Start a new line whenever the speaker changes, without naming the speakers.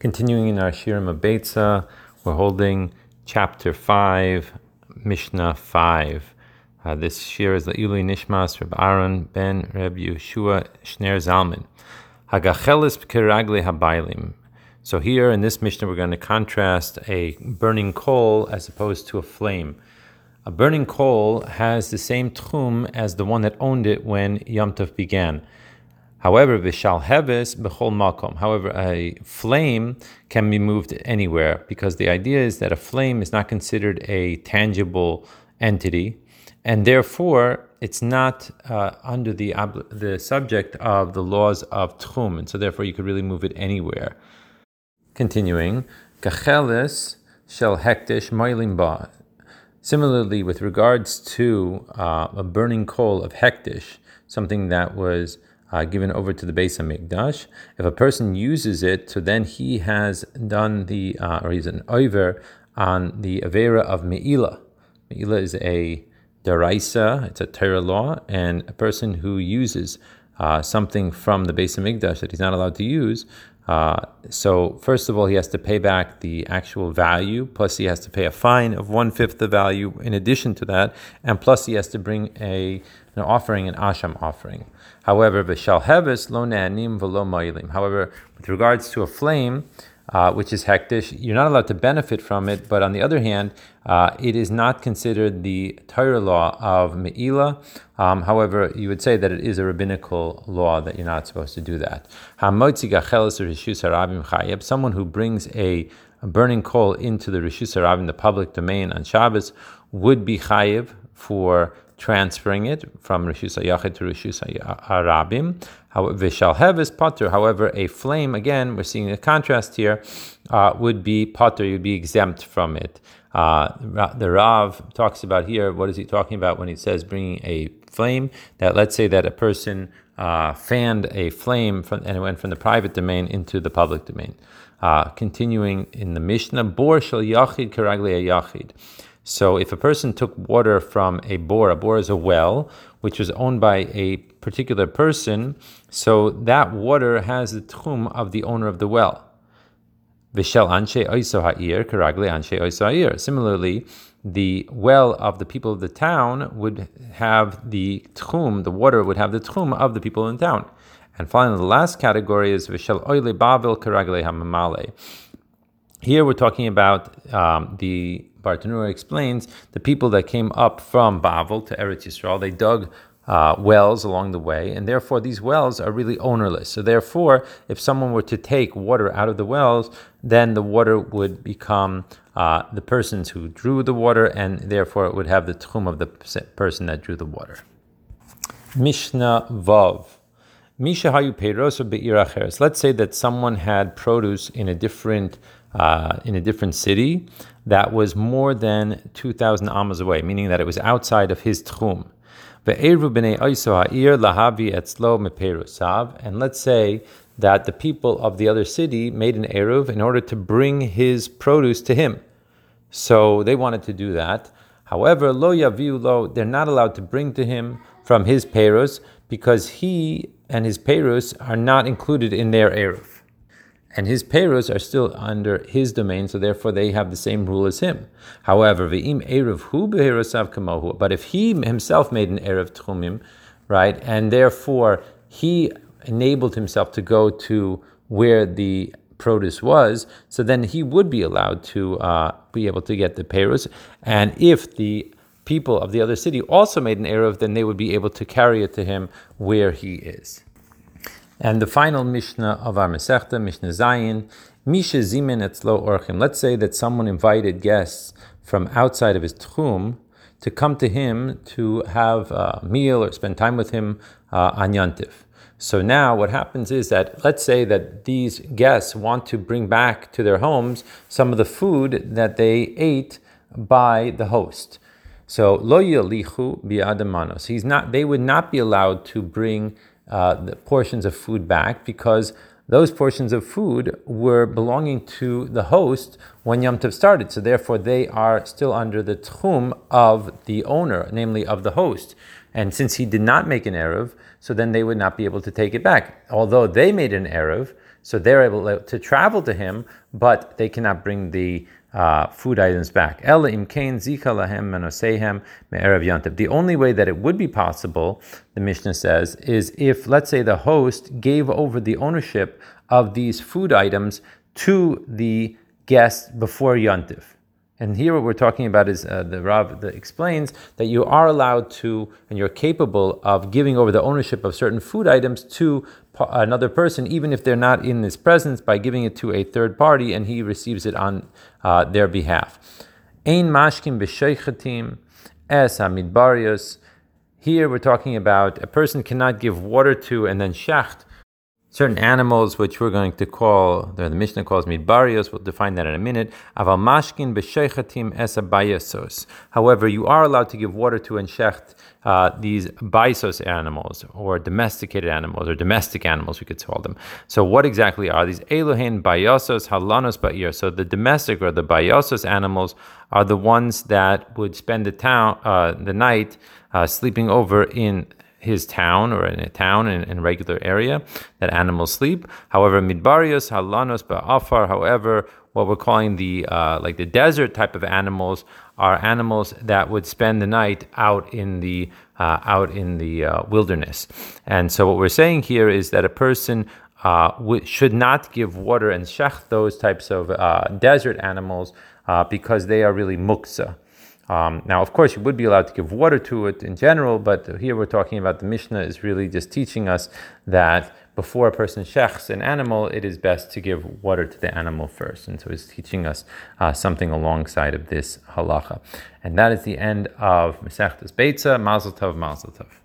Continuing in our Shirim Beitza, we're holding chapter 5, Mishnah 5. Uh, this shir is the Ilui Nishmas, Reb Aaron ben Reb Yeshua Shner Zalman. Hagachelis kiragle habailim. So here in this Mishnah, we're going to contrast a burning coal as opposed to a flame. A burning coal has the same tchum as the one that owned it when Yom Tov began. However, vishal heves bechol makom. However, a flame can be moved anywhere because the idea is that a flame is not considered a tangible entity, and therefore it's not uh, under the the subject of the laws of tchum, and so therefore you could really move it anywhere. Continuing, kacheles shel hektish moilim ba. Similarly, with regards to uh, a burning coal of hektish, something that was uh, given over to the Beis Hamikdash. If a person uses it, so then he has done the, uh, or he's an over on the Avera of Me'ila. Me'ila is a deraisa, it's a Torah law, and a person who uses uh, something from the Beis Hamikdash that he's not allowed to use. Uh, so first of all, he has to pay back the actual value, plus he has to pay a fine of one fifth the value in addition to that, and plus he has to bring a an offering, an asham offering. However, v'shal heves lo ne'anim v'lo. However, with regards to a flame, uh, which is hektish, you're not allowed to benefit from it. But on the other hand, uh, it is not considered the Torah law of Me'ila. Um, however, you would say that it is a rabbinical law that you're not supposed to do that. Someone who brings a, burning coal into the Rishus Harabim, the public domain on Shabbos, would be chayiv for transferring it from Rishus Yachid to Rishus Harabim. Vishal Heves patur. However, a flame, again, we're seeing a contrast here, uh, would be patur, you'd be exempt from it. Uh, the Rav talks about here, what is he talking about when he says bringing a flame? That let's say that a person uh, fanned a flame from, and it went from the private domain into the public domain. Uh, continuing in the Mishnah, Bor Shal Yachid Karagle Yachid. So if a person took water from a bore, a bore is a well, which was owned by a particular person, so that water has the tchum of the owner of the well. Vishel anshe ha'ir karagle anshe ha'ir. Similarly, the well of the people of the town would have the tchum, the water would have the tchum of the people in town. And finally, the last category is vishel oile bavel karagle hamamale. Here we're talking about um, the Bartenura explains the people that came up from Bavel to Eretz Yisrael, they dug uh, wells along the way, and therefore these wells are really ownerless. So therefore, if someone were to take water out of the wells, then the water would become uh, the persons who drew the water, and therefore it would have the tchum of the person that drew the water. Mishnah Vav. Misha Hayu Let's say that someone had produce in a different uh, in a different city that was more than 2,000 amas away, meaning that it was outside of his tchum. And let's say that the people of the other city made an eruv in order to bring his produce to him. So they wanted to do that. However, lo yaviu lo, they're not allowed to bring to him from his perus because he and his perus are not included in their eruv and his payros are still under his domain, so therefore they have the same rule as him. However, ve'im erev hu kamohu. But if he himself made an erev tchumim, right, and therefore he enabled himself to go to where the produce was, so then he would be allowed to uh, be able to get the payros. And if the people of the other city also made an erev, then they would be able to carry it to him where he is. And the final Mishnah of our Masechta, Mishnah Zayin, Misha Zimin Etzlo Orchim. Let's say that someone invited guests from outside of his Tchum to come to him to have a meal or spend time with him uh, on Yantif. So now what happens is that let's say that these guests want to bring back to their homes some of the food that they ate by the host. So lo yalichu bi'adamanos. He's not. They would not be allowed to bring uh, the portions of food back because those portions of food were belonging to the host when Yom Tov started. So therefore, they are still under the tchum of the owner, namely of the host. And since he did not make an erev, so then they would not be able to take it back. Although they made an erev, So they're able to travel to him, but they cannot bring the uh, food items back. The only way that it would be possible, the Mishnah says, is if, let's say, the host gave over the ownership of these food items to the guest before Yontif. And here, what we're talking about is uh, the Rav explains that you are allowed to, and you're capable of giving over the ownership of certain food items to another person, even if they're not in his presence, by giving it to a third party, and he receives it on uh, their behalf. Ein mashkim b'sheichatim es hamidbarios. Here, we're talking about a person cannot give water to and then shacht certain animals, which we're going to call, the Mishnah calls midbarios, we'll define that in a minute. B'shechatim esabayasos. However, you are allowed to give water to and shecht uh, these baisos animals, or domesticated animals, or domestic animals, we could call them. So, what exactly are these? Elohin bayosos halanos ba'ir. So, the domestic or the bayosos animals are the ones that would spend the town, uh, the night, uh, sleeping over in his town or in a town in, in regular area that animals sleep. However, midbarios, halanos, ba'afar, however, what we're calling the uh, like the desert type of animals are animals that would spend the night out in the uh, out in the uh, wilderness. And so what we're saying here is that a person uh, should not give water and shech those types of uh, desert animals uh, because they are really muksa. Um, now, of course, you would be allowed to give water to it in general, but here we're talking about the Mishnah is really just teaching us that before a person shechs an animal, it is best to give water to the animal first. And so it's teaching us uh, something alongside of this halacha. And that is the end of Masechtas Beitza, Mazel Tov, Mazel Tov.